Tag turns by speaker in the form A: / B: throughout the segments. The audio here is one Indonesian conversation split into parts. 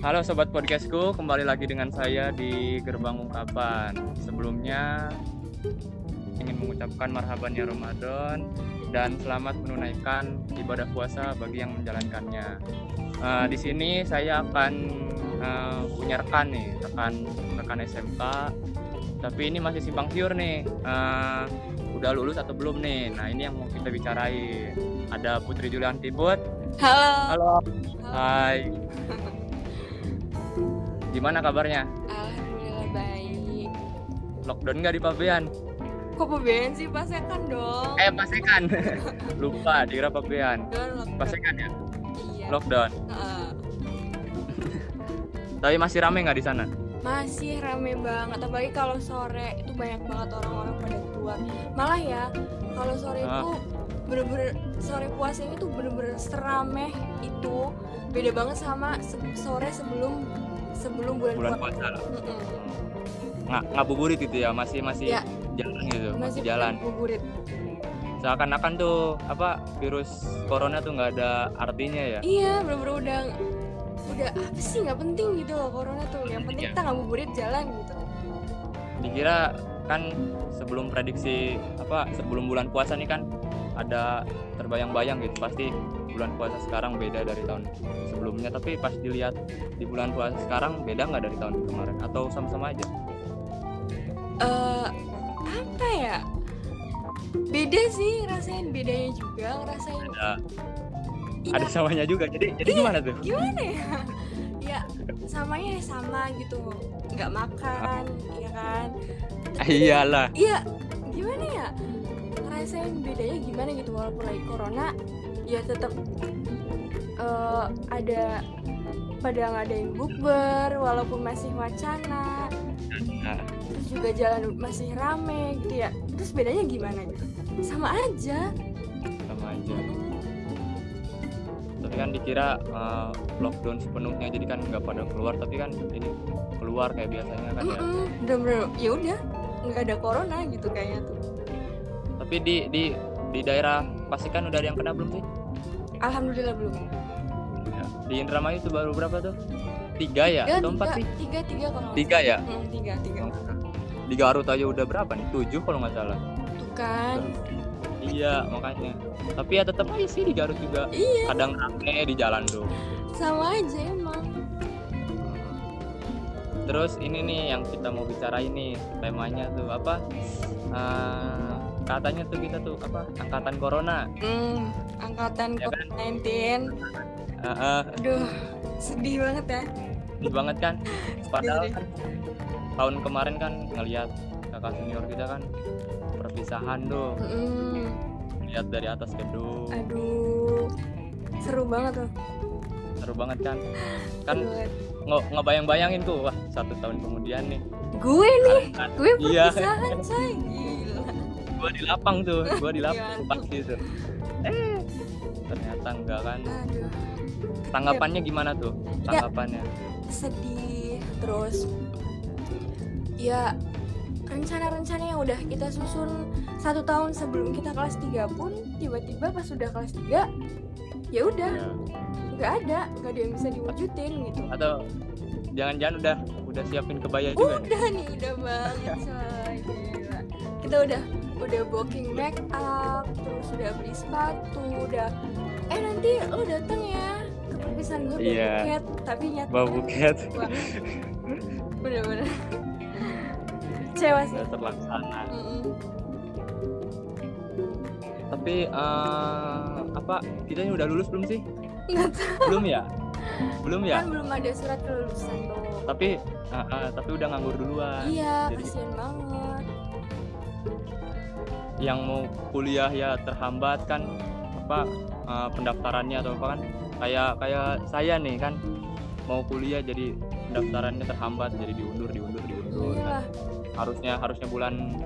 A: Halo sobat podcastku, kembali lagi dengan saya di Gerbang Ungkapan. Sebelumnya ingin mengucapkan marhaban ya Ramadan dan selamat menunaikan ibadah puasa bagi yang menjalankannya. Uh, di sini saya akan uh, punya rekan nih, rekan rekan SMK. Tapi ini masih simpang siur nih. Uh, udah lulus atau belum nih? Nah ini yang mau kita bicarain. Ada Putri Julian Tibut.
B: Halo.
A: Halo. Hai. Gimana kabarnya?
B: Alhamdulillah baik.
A: Lockdown nggak di Pabean?
B: Kok pabean sih pasekan dong?
A: Eh pasekan. Lupa dikira Pabean. Pasekan ya?
B: Iya.
A: Lockdown.
B: Heeh.
A: Tapi masih rame nggak di sana?
B: Masih rame banget, apalagi kalau sore itu banyak banget orang-orang pada keluar. Malah ya, kalau sore
A: Ah.
B: itu bener-bener sore puasa ini tuh bener-bener serameh itu beda banget sama se- sore sebelum sebelum bulan,
A: Bulan
B: puasa.
A: Nggak ngabuburit gitu ya? Masih masih
B: Ya.
A: jalan gitu, masih,
B: Masih
A: jalan.
B: Buburit.
A: Seakan-akan tuh apa virus corona tuh nggak ada artinya ya?
B: Iya, bener-bener udah udah apa sih nggak penting gitu loh corona tuh. Yang penting
A: Iya.
B: kita ngabuburit jalan gitu.
A: Dikira kan sebelum prediksi apa sebelum bulan puasa nih kan ada terbayang-bayang gitu pasti bulan puasa sekarang beda dari tahun sebelumnya. Tapi pas dilihat di bulan puasa sekarang beda nggak dari tahun kemarin? Atau sama-sama aja?
B: Eh apa ya? Beda sih, rasain bedanya juga, ngerasain.
A: Ada.
B: Iya,
A: ada samanya juga. Jadi jadi gimana tuh?
B: gimana ya? ya samanya sama gitu, nggak makan, ya kan?
A: Ah, iyalah.
B: Iya, gimana ya? Ngerasain bedanya gimana gitu? Walaupun lagi corona, ya tetap eh, ada pada ngadain bukber walaupun masih wacana terus juga jalan masih rame gitu ya. Terus bedanya gimana? Gitu sama aja.
A: Sama aja. Tapi kan dikira uh, lockdown sepenuhnya jadi kan nggak pada keluar. Tapi kan ini keluar kayak biasanya kan ya.
B: Mm-mm, bener-bener. Ya udah nggak ada corona gitu kayaknya tuh
A: tapi di di di daerah Pasikan udah ada yang kena belum sih?
B: Alhamdulillah belum.
A: Ya. di Indramayu itu baru berapa tuh? Tiga ya?
B: Tiga
A: atau empat sih?
B: tiga tiga kalau
A: tiga ya.
B: Hmm, tiga tiga.
A: Di Garut aja udah berapa nih? Tujuh kalau nggak salah.
B: Tuh kan.
A: Iya makanya. Tapi ya tetap aja sih di Garut juga.
B: Iya.
A: Kadang rame di jalan tuh.
B: Sama aja emang.
A: Terus ini nih yang kita mau bicara ini temanya tuh apa? Eh, katanya tuh kita tuh apa? Angkatan Corona.
B: hmm, angkatan
A: Ya kan?
B: COVID-19
A: Eh, eh,
B: aduh sedih banget ya
A: sedih banget kan? Padahal kan tahun kemarin kan ngelihat kakak senior kita kan perpisahan tuh,
B: Mm-mm.
A: lihat dari atas gedung,
B: aduh seru banget tuh
A: seru banget kan? Kan nge- ngebayang-bayangin tuh, wah satu tahun kemudian nih,
B: gue nih
A: kan,
B: gue
A: Iya.
B: perpisahan say gila
A: gua di lapang tuh, gua di lapang
B: Gimana?
A: pasti tuh. Eh, ternyata enggak kan?
B: aduh
A: Tanggapannya gimana tuh?
B: Ya.
A: Tanggapannya?
B: sedih terus ya rencana-rencana yang udah kita susun satu tahun sebelum kita kelas 3 pun tiba-tiba pas udah kelas 3 ya udah
A: Ya.
B: nggak ada nggak ada yang bisa diwujudin gitu
A: atau jangan-jangan udah udah siapin kebaya juga
B: udah nih udah banget coy kita udah udah booking make up terus udah beli sepatu udah eh nanti lo dateng ya. Ke perpisahan gue bawa
A: Iya.
B: buket tapi nyata
A: bawa buket.
B: Bener-bener kecewa sih.
A: Terlaksana.
B: Mm-mm.
A: tapi eh, apa kita ini udah lulus belum sih?
B: Nggak tahu.
A: Belum ya? Belum ya?
B: Kan belum ada surat kelulusan tuh
A: tapi eh, eh, tapi udah nganggur duluan.
B: Iya
A: Jadi-
B: kasihan banget
A: yang mau kuliah ya terhambat kan apa eh, pendaftarannya atau apa kan. Kayak kayak saya nih kan mau kuliah jadi pendaftarannya terhambat jadi diundur diundur diundur. Kan. harusnya harusnya bulan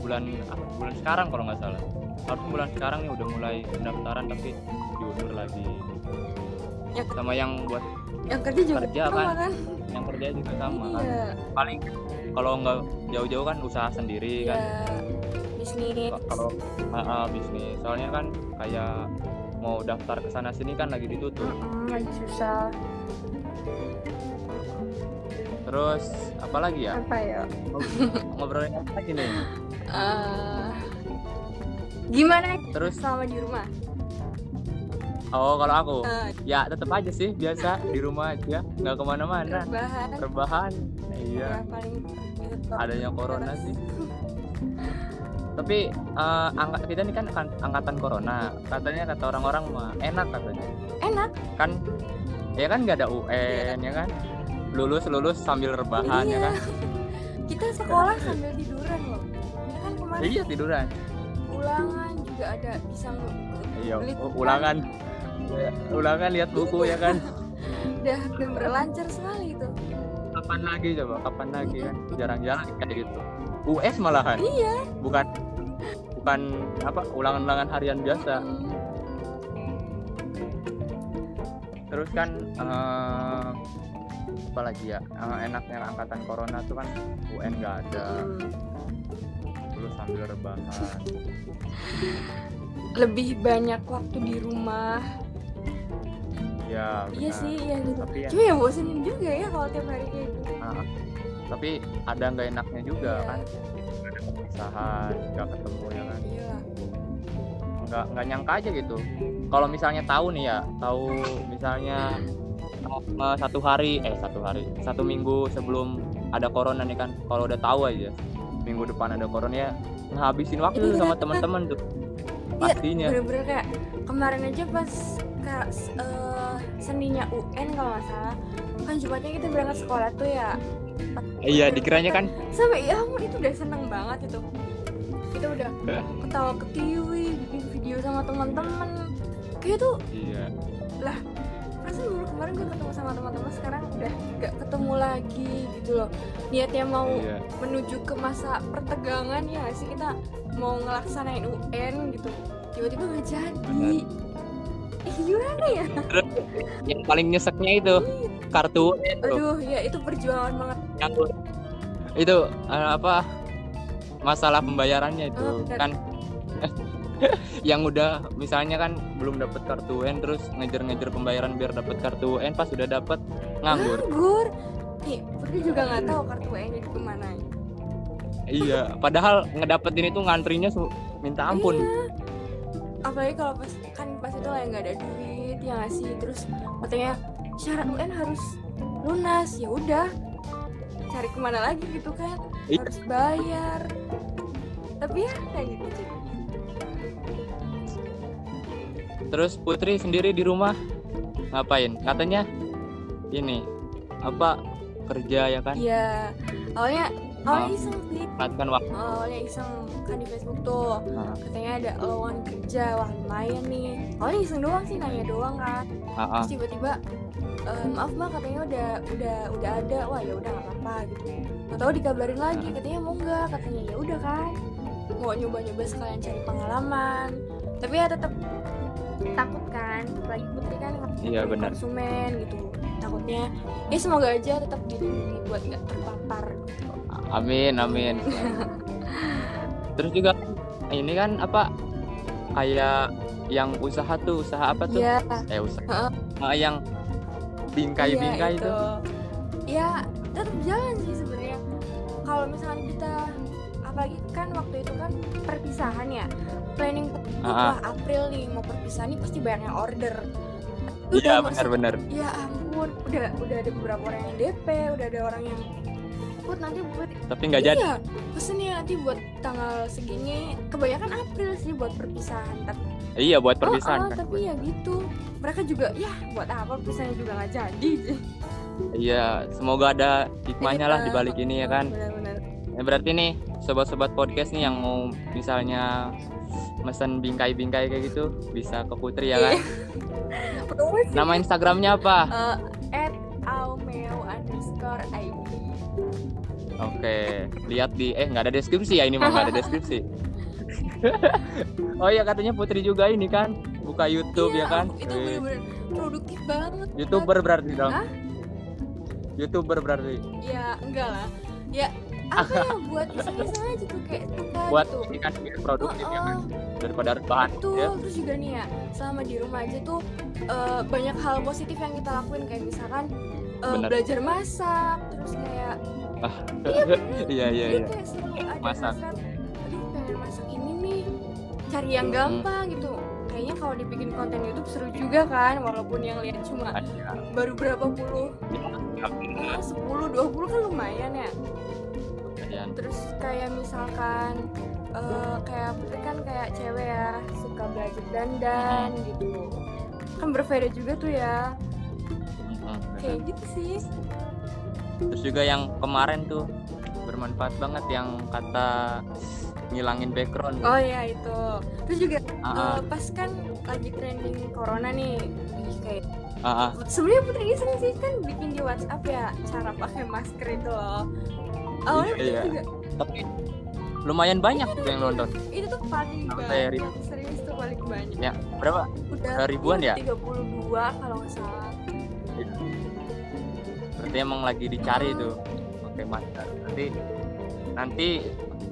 A: bulan ah, bulan sekarang kalau nggak salah. Harus bulan sekarang nih udah mulai pendaftaran tapi diundur lagi.
B: Ya.
A: sama yang buat
B: yang kerja juga
A: Kerja,
B: sama
A: kan?
B: kan?
A: Yang kerja juga sama kan.
B: Iya.
A: Paling kalau nggak jauh-jauh kan usaha sendiri
B: iya.
A: kan
B: bisnis.
A: Kalau ah, bisnis. Soalnya kan kayak mau daftar ke sana sini kan lagi ditutup.
B: Mm-mm, lagi susah.
A: Terus apa lagi ya?
B: Apa ya?
A: Ngobrolin apa lagi nih?
B: Eh, gimana
A: terus?
B: selama di rumah?
A: Oh kalau aku?
B: Eh,
A: ya tetap aja sih biasa di rumah aja nggak ke mana-mana.
B: Rebahan.
A: Rebahan iya.
B: Ya paling itu top.
A: adanya corona sih tapi eh, angka kita ini kan kan angkatan corona. Katanya kata orang-orang mah enak katanya.
B: Enak?
A: Kan ya kan nggak ada UN ya kan? Lulus lulus sambil rebahan ya
B: Iya.
A: kan?
B: Kita sekolah sambil tiduran loh. Ya kan kemarin
A: iya tiduran.
B: Ulangan juga ada bisa
A: iya ulangan. Ya, ulangan lihat buku ya kan?
B: Udah udah berlancar sekali itu.
A: Kapan lagi coba? Kapan lagi kan? Jarang-jarang kayak gitu US malahan?
B: Iya.
A: Bukan bukan apa ulangan-ulangan harian biasa.
B: Hmm.
A: terus kan eh, apa lagi ya? Eh, enaknya angkatan corona tuh kan UN nggak ada.
B: Hmm.
A: sambil rebahan.
B: Lebih banyak waktu di rumah.
A: Ya
B: iya sih iya gitu.
A: Tapi ya.
B: Cuma ya bosenin juga ya kalau tiap hari kayak
A: tapi ada nggak enaknya juga
B: Iya.
A: kan? Ada perpisahan nggak ketemu ya kan?
B: Iya.
A: Nggak nggak nyangka aja gitu. Kalau misalnya tahu nih ya tahu misalnya eh, satu hari eh satu hari satu minggu sebelum ada corona nih kan kalau udah tahu aja minggu depan ada corona ya ngabisin waktu
B: Iya,
A: sama
B: bener.
A: teman-teman tuh pastinya.
B: bener-bener kayak kemarin aja pas kayak eh, seninya UN kalau nggak salah kan Jumatnya kita berangkat sekolah tuh ya
A: iya dikiranya kan
B: sampai ya ampun itu udah seneng banget itu. Kita udah ketawa ketiwi bikin video sama teman-teman. Kayak tuh
A: iya.
B: perasaan baru kemarin gue ketemu sama teman-teman sekarang udah gak ketemu lagi gitu loh. Niatnya mau
A: iya.
B: menuju ke masa pertegangan ya nggak sih? Kita mau ngelaksanain UN gitu. Tiba-tiba nggak jadi. Ih, gimana ya?
A: Yang paling nyeseknya itu kartu itu
B: aduh ya itu perjuangan banget
A: yang itu eh, apa masalah pembayarannya itu
B: Oh,
A: kan. Yang udah misalnya kan belum dapat kartu UN terus ngejar-ngejar pembayaran biar dapat kartu UN pas udah dapat nganggur.
B: Nganggur? Nih Putri juga nggak tahu kartu UN di ke mana
A: iya padahal ngedapetin itu ngantrinya su- minta ampun.
B: Iya. apalagi kalau pas kan pas itu lah nggak ada duit ya nggak sih? Terus katanya syarat UN harus lunas. Ya udah cari ke mana lagi gitu kan
A: Iya.
B: harus bayar tapi ya kayak gitu sih
A: terus Putri sendiri di rumah ngapain katanya ini apa kerja ya kan
B: Iya, awalnya awalnya
A: Oh.
B: iseng sih.
A: manfaatkan waktu
B: Awalnya iseng kan di Facebook tuh.
A: Ah.
B: Katanya ada lowongan kerja, wah lumayan nih. Awalnya iseng doang sih nanya doang kan.
A: Ah.
B: Terus tiba-tiba "Eh, maaf mbak katanya udah udah udah ada. Wah ya udah nggak apa-apa gitu. Nggak tahu dikabarin lagi katanya mau nggak? Katanya ya udah kan mau nyoba-nyoba sekalian cari pengalaman. Tapi ya tetap takut kan lagi putri kan
A: Iya, benar.
B: konsumen gitu. Takutnya ya semoga aja tetap dilindungi buat nggak terpapar gitu.
A: amin amin. Terus juga ini kan apa kayak yang usaha tuh usaha apa tuh?
B: Iya,
A: eh usaha. Ah, yang bingkai-bingkai
B: iya,
A: itu.
B: ya tetap jalan sih sebenarnya kalau misalkan kita apalagi kan waktu itu kan perpisahan ya planning wah April nih mau perpisahan nih pasti banyak yang order
A: Iya benar-benar.
B: ya ampun udah udah ada beberapa orang yang DP udah ada orang yang buat nanti buat
A: Tapi nggak jadi.
B: iya pesen ya nanti buat tanggal segini kebanyakan April sih buat perpisahan tapi
A: Iya buat
B: Oh,
A: perpisahan
B: oh,
A: kan.
B: tapi ya gitu mereka juga ya buat apa perpisahannya juga nggak jadi
A: Iya, semoga ada hikmahnya lah
B: Iya,
A: di balik ini ya kan.
B: benar-benar
A: Ya, berarti nih sobat-sobat podcast nih yang mau misalnya mesen bingkai-bingkai kayak gitu bisa ke Putri ya kan.
B: Promosi.
A: Nama Instagramnya apa?
B: Eh, at aumeo underscore id
A: Oke, lihat di eh nggak ada deskripsi ya ini mah nggak ada deskripsi. oh iya katanya Putri juga ini kan buka YouTube
B: Iya,
A: ya kan.
B: itu bener-bener produktif banget
A: YouTuber berarti dong.
B: Hah?
A: YouTuber berarti.
B: ya enggak lah ya apa ya buat iseng-iseng aja tuh kayak suka
A: buat
B: gitu
A: ini kan biar produktif ya kan daripada rebahan
B: Betul,
A: ya
B: terus juga nih ya, selama di rumah aja tuh eh, banyak hal positif yang kita lakuin kayak misalkan
A: Benar.
B: belajar masak, terus kayak
A: iya iya iya
B: seru ada
A: Masak.
B: aduh pengen masak ini nih, cari yang
A: Hmm.
B: gampang gitu. Kayaknya kalau dibikin konten YouTube seru juga kan, walaupun yang lihat cuma
A: Ada.
B: baru berapa puluh,
A: Ya,
B: ah, 10, 20 kan lumayan ya.
A: lumayan.
B: Terus kayak misalkan eh, kayak Putri kan kayak cewek ya, suka belajar dandan gitu. Kan berbeda juga tuh ya. Kayak gitu sih.
A: terus juga yang kemarin tuh bermanfaat banget yang kata ngilangin background
B: Oh ya itu. Terus juga
A: ah,
B: eh, pas kan lagi trending corona nih. Ih, kayak
A: ah, ah.
B: sebenarnya Putri iseng sih kan bikin di WhatsApp ya cara pakai masker itu loh. Awalnya
A: Iya, iya.
B: juga
A: tapi lumayan banyak tuh yang nonton
B: itu tuh paling banyak serius tuh paling banyak.
A: ya berapa
B: Udah
A: Udah ribuan ya?
B: 32 kalau nggak salah.
A: berarti emang lagi dicari tuh pakai masker nanti nanti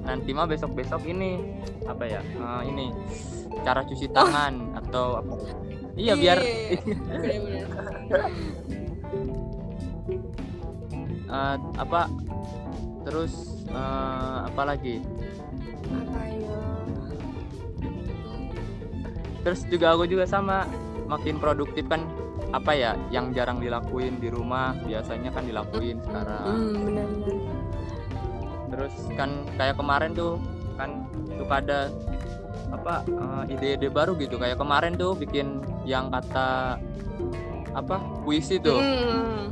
A: nanti mah besok besok ini apa ya eh, ini cara cuci tangan atau apa. Iya biar
B: iya. Bener-bener.
A: eh, apa terus eh, apa lagi?
B: Apa ya?
A: Terus juga aku juga sama makin produktif kan apa ya yang jarang dilakuin di rumah biasanya kan dilakuin sekarang.
B: hmm benar-benar
A: terus kan kayak kemarin tuh kan suka ada apa eh, ide-ide baru gitu. Kayak kemarin tuh bikin yang kata apa puisi tuh.
B: Hmm.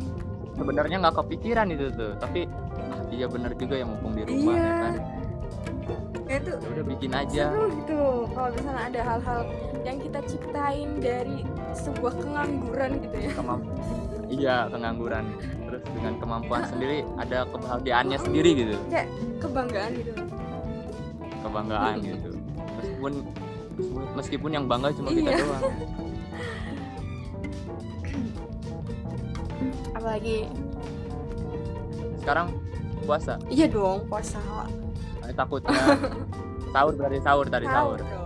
A: sebenarnya nggak kepikiran itu tuh tapi ah, iya bener juga yang mumpung di rumah
B: Iya.
A: ya kan
B: tuh
A: Ya udah bikin aja.
B: seru gitu kalau misalnya ada hal-hal yang kita ciptain dari sebuah kengangguran gitu ya.
A: Kemamp- iya pengangguran terus dengan kemampuan sendiri ada kebahagiaannya sendiri gitu.
B: Kayak kebanggaan gitu
A: kebanggaan gitu. Meskipun meskipun yang bangga cuma kita
B: Iya.
A: doang.
B: Apalagi
A: sekarang puasa?
B: Iya dong puasa
A: Eh, takutnya sahur berarti sahur tadi sahur.
B: dong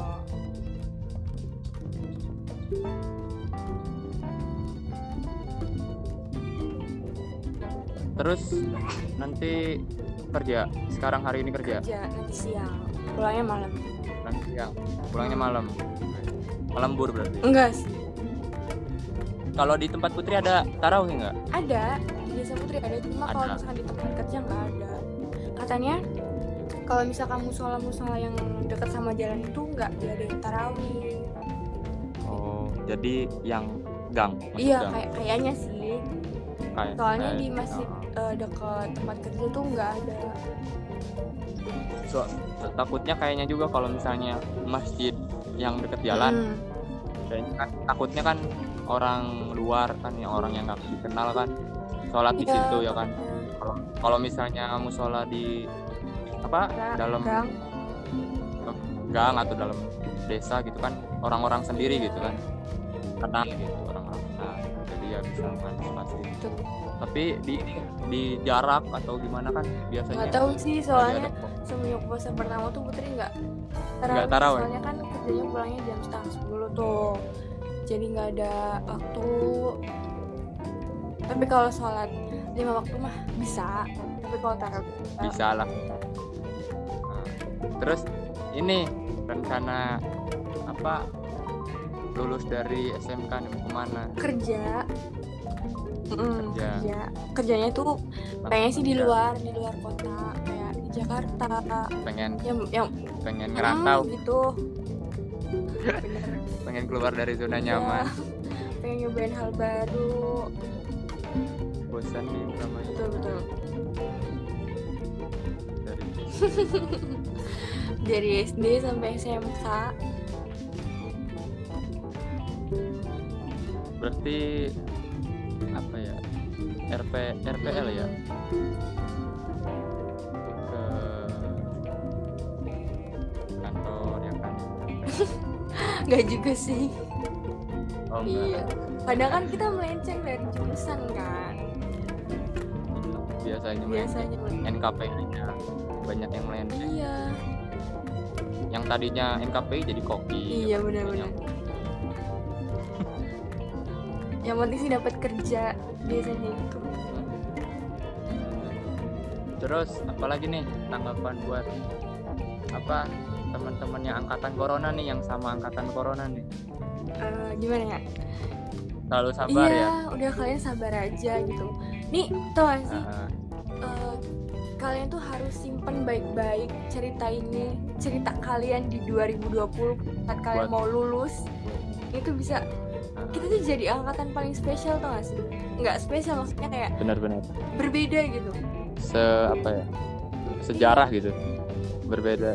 A: terus nanti kerja sekarang hari ini kerja?
B: Kerja nanti siang. Pulangnya malam.
A: Nanti siang. Pulangnya malam. Malam bur berarti?
B: Enggak sih.
A: Kalau di tempat putri ada tarawih nggak?
B: Ada. Di desa putri ada. Cuma kalau misalkan di tempat kerja nggak ada. Katanya kalau misalkan musola musola yang dekat sama jalan itu nggak diadain tarawih
A: oh jadi yang gang
B: iya
A: gang.
B: kayak kayaknya sih
A: Kayak-
B: soalnya
A: kayak-
B: di masjid
A: oh.
B: eh, dekat tempat kerja tuh nggak ada
A: So- takutnya kayaknya juga kalau misalnya masjid yang deket jalan
B: Hmm.
A: kayaknya kan takutnya kan orang luar kan yang orang yang nggak dikenal kan sholat di
B: Iya,
A: situ ya kan kalau kalau misalnya musola di apa?
B: Gang,
A: dalam
B: gang.
A: gang atau dalam desa gitu kan. Orang-orang sendiri gitu kan. Kenal gitu orang-orang kenal. Jadi ya bisa mengantisipasi
B: Betul.
A: tapi di di jarak atau gimana kan biasanya
B: nggak tahu sih soalnya semenjak puasa pertama tuh putri nggak
A: tarawih?
B: soalnya kan kerjanya pulangnya jam setengah sepuluh tuh. Jadi nggak ada waktu. Tapi kalau sholat lima waktu mah bisa. Tapi kalau tarawih
A: bisa lah terus ini rencana apa? Lulus dari SMK nih mau ke mana?
B: Kerja. Mm,
A: Kerja.
B: kerja. Kerjanya tuh pengen sih di luar di luar kota kayak di Jakarta.
A: Pengen
B: yang yang
A: pengen ngerantau.
B: gitu. Bener.
A: pengen keluar dari zona
B: Iya.
A: nyaman.
B: Pengen nyobain hal baru.
A: Bosan nih namanya
B: betul betul.
A: Dari
B: dari SD sampai SMK
A: berarti apa ya RP RPL ya? Ke kantor ya kan?
B: Nggak juga sih.
A: Oh
B: iya. Padahal kan kita melenceng dari jurusan kan?
A: Biasanya
B: biasanya melenceng.
A: NKPI-nya banyak yang melenceng.
B: Iya
A: yang tadinya NKPI jadi koki
B: iya benar-benar. yang penting sih dapat kerja biasanya itu
A: terus apalagi nih tanggapan buat apa teman-temannya angkatan corona nih yang sama angkatan corona nih?
B: Eh, gimana ya?
A: Selalu sabar
B: iya
A: ya
B: udah kalian sabar aja gitu. Nih gak sih? Eh, kalian tuh harus simpen baik-baik cerita ini cerita kalian di 2020 saat kalian
A: Buat-
B: mau lulus. Itu bisa kita tuh jadi angkatan paling spesial tau gak sih? Nggak spesial maksudnya kayak
A: benar-benar
B: berbeda gitu.
A: Se apa ya? Sejarah gitu. Berbeda.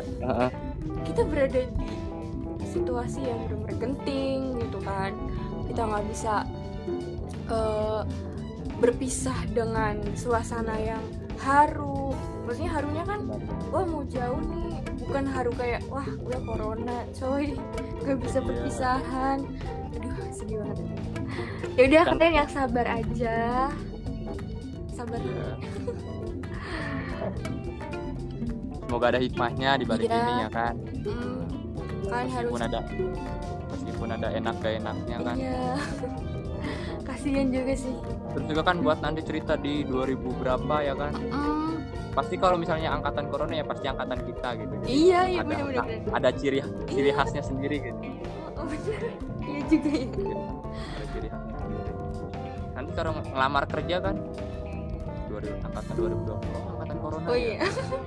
B: Kita berada di situasi yang benar-benar genting gitu kan. Kita nggak bisa eh, berpisah dengan suasana yang haru maksudnya harunya kan wah mau jauh nih. Bukan haru kayak wah udah corona coy. Gak bisa
A: Iya.
B: perpisahan. Aduh sedih banget. Ya udah kalian yang sabar aja. Sabar.
A: Iya. semoga ada hikmahnya di balik
B: Iya.
A: ini ya kan?
B: Hmm, kalian harus
A: meskipun ada meskipun ada enak gak enaknya kan?
B: Iya. Kasihan juga sih.
A: Terus juga kan buat nanti cerita di 2000 berapa ya kan?
B: Mm,
A: pasti kalau misalnya angkatan corona ya pasti angkatan kita gitu.
B: Iya iya
A: ada
B: bener bener
A: ada ciri ciri
B: Iya.
A: khasnya sendiri gitu.
B: Oh, bener. Iya juga ya.
A: Ada ciri khasnya sendiri. Nanti kalau ngelamar kerja kan 2000 angkatan 2020 oh, angkatan corona
B: oh
A: ya.
B: iya.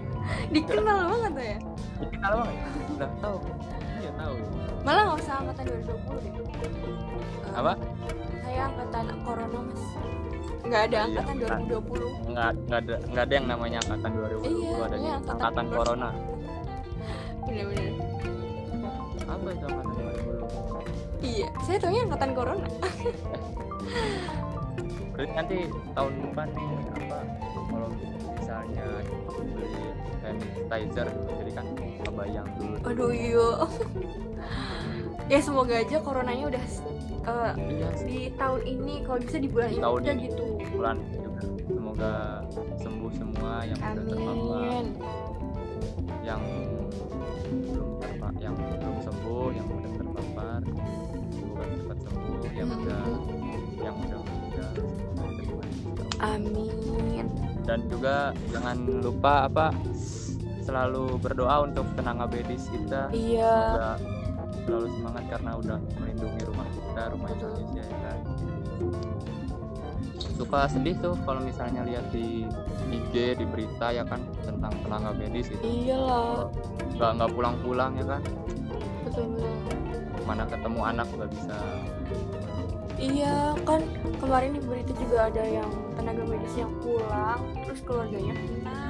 B: Dikenal banget tuh ya?
A: Dikenal banget udah tahu. Iya tahu.
B: Malah nggak usah angkatan 2020 deh. Eh,
A: apa
B: saya angkatan corona mas nggak ada
A: Iya,
B: angkatan
A: kan.
B: 2020
A: nggak nggak ada nggak ada yang namanya angkatan 2020
B: Iya,
A: ada
B: iya,
A: angkatan,
B: angkatan
A: corona.
B: Bener-bener.
A: Apa itu angkatan 2020
B: iya saya taunya angkatan corona.
A: Berarti nanti tahun depan nih apa kalau misalnya beli sanitizer jadi kan kebayang dulu.
B: Aduh iya. Ya semoga aja coronanya udah eh,
A: iya.
B: di tahun ini kalau bisa di bulan
A: Di
B: ini
A: tahun
B: udah
A: ini.
B: gitu.
A: Bulan juga. Semoga sembuh semua yang sudah terpapar
B: amin
A: yang belum terpa yang belum sembuh yang udah terpapar semoga cepat sembuh. Yang
B: Mm-mm.
A: udah yang udah Allah.
B: amin.
A: Dan juga jangan lupa apa selalu berdoa untuk tenaga medis kita.
B: Iya.
A: Semoga selalu semangat karena udah melindungi kita rumah. Indonesia ya kan? Suka sedih tuh kalau misalnya lihat di IG di berita ya kan tentang tenaga medis itu.
B: Iyalah.
A: Nggak nggak pulang-pulang ya kan?
B: Betul betul.
A: Mana ketemu anak nggak bisa.
B: Iya kan kemarin di berita juga ada yang tenaga medis yang pulang terus keluarganya kena.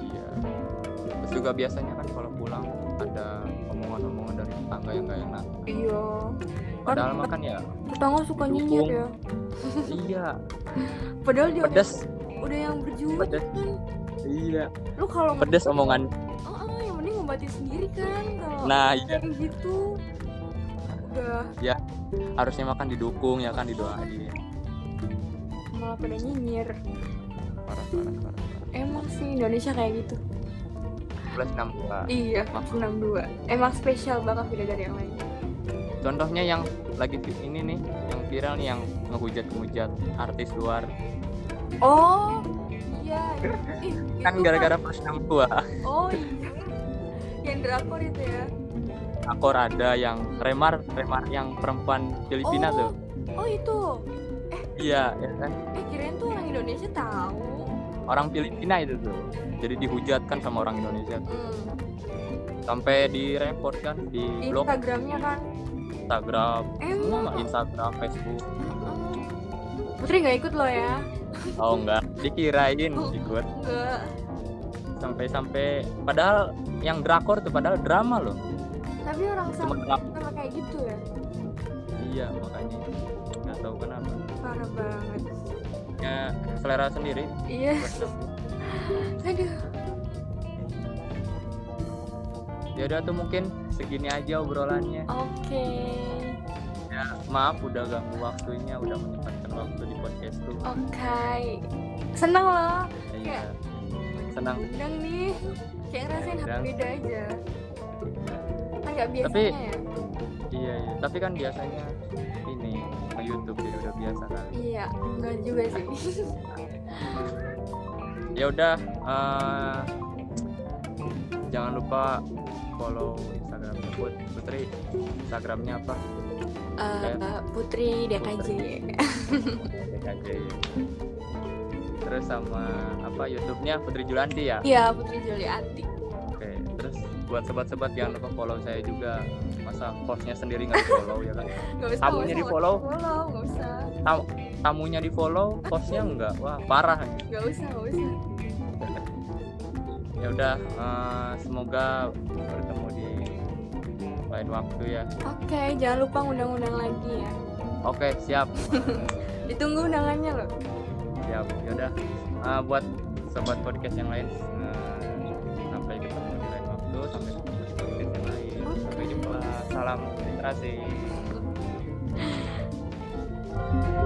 A: iya. Terus juga biasanya kan kalau pulang ada omongan-omongan dari tetangga yang nggak enak.
B: Iya.
A: Padahal kan ya
B: tetangga suka nyinyir ya.
A: iya
B: Padahal dia
A: pedes
B: udah yang berjuang
A: Pedes.
B: kan.
A: iya
B: Lu kalau
A: pedes omongan
B: Oh, oh, yang mending ngobatin sendiri kan kalau
A: nah iya
B: gitu. Udah
A: harusnya makan didukung ya kan didoain
B: malah pada nyinyir.
A: parah parah parah, parah.
B: Emang sih Indonesia kayak gitu.
A: plus 62
B: Iya,
A: Maksud-
B: 62. Emang spesial banget beda dari yang lain.
A: Contohnya yang lagi ini nih yang viral nih yang ngehujat-ngehujat artis luar
B: Oh, iya. Ih,
A: kan gara-gara plus 62
B: Oh iya. Yang drakor itu ya.
A: akor ada yang remar remar yang perempuan Filipina
B: Oh.
A: tuh
B: Oh itu.
A: iya ya kan
B: Eh kirain tuh orang Indonesia tahu.
A: orang Filipina itu tuh jadi dihujatkan sama orang Indonesia
B: Hmm.
A: sampai di report kan di blog
B: Instagramnya kan.
A: Instagram semua
B: Emang.
A: mah Instagram Facebook
B: Mm-mm. Putri nggak ikut loh ya?
A: oh enggak dikirain
B: Oh.
A: ikut
B: Nggak.
A: sampai-sampai padahal yang drakor tuh padahal drama loh
B: Tapi orang sama kayak gitu ya.
A: iya makanya nggak tahu kenapa
B: Parah banget.
A: ya selera sendiri
B: Iya. Aduh.
A: Ya udah tuh mungkin segini aja obrolannya.
B: Oke.
A: maaf udah ganggu waktunya udah menyempatkan waktu di podcast tuh.
B: Oke. Seneng loh.
A: Iya. Senang
B: undang nih. Kayak ngerasain hal
A: Undang.
B: beda aja. Kan nggak biasanya
A: Tapi-
B: ya?
A: iya iya. Tapi kan biasanya ini nge YouTube jadi udah biasa kali.
B: Iya enggak juga sih.
A: Ya udah eh, jangan lupa follow Instagramnya Put Putri. Instagramnya apa?
B: Eh, Putri DKJ
A: DKJ terus sama apa YouTube-nya? Putri Julanti ya?
B: Iya Putri Julianti.
A: Oke terus buat sobat-sobat jangan lupa follow saya juga. Masa postnya sendiri nggak di follow ya kan?
B: Nggak usah
A: Tamunya
B: nggak nggak usah follow nggak
A: tamunya di follow postnya enggak wah parah.
B: Nggak usah nggak usah
A: ya udah uh, semoga bertemu di lain waktu ya.
B: Oke okay, jangan lupa undang-undang lagi ya.
A: Oke okay, siap.
B: Ditunggu undangannya loh.
A: Siap. Ya udah uh, buat sobat podcast yang lain uh, sampai ketemu di lain waktu sampai ketemu di lain. Okay. sampai jumpa. Salam literasi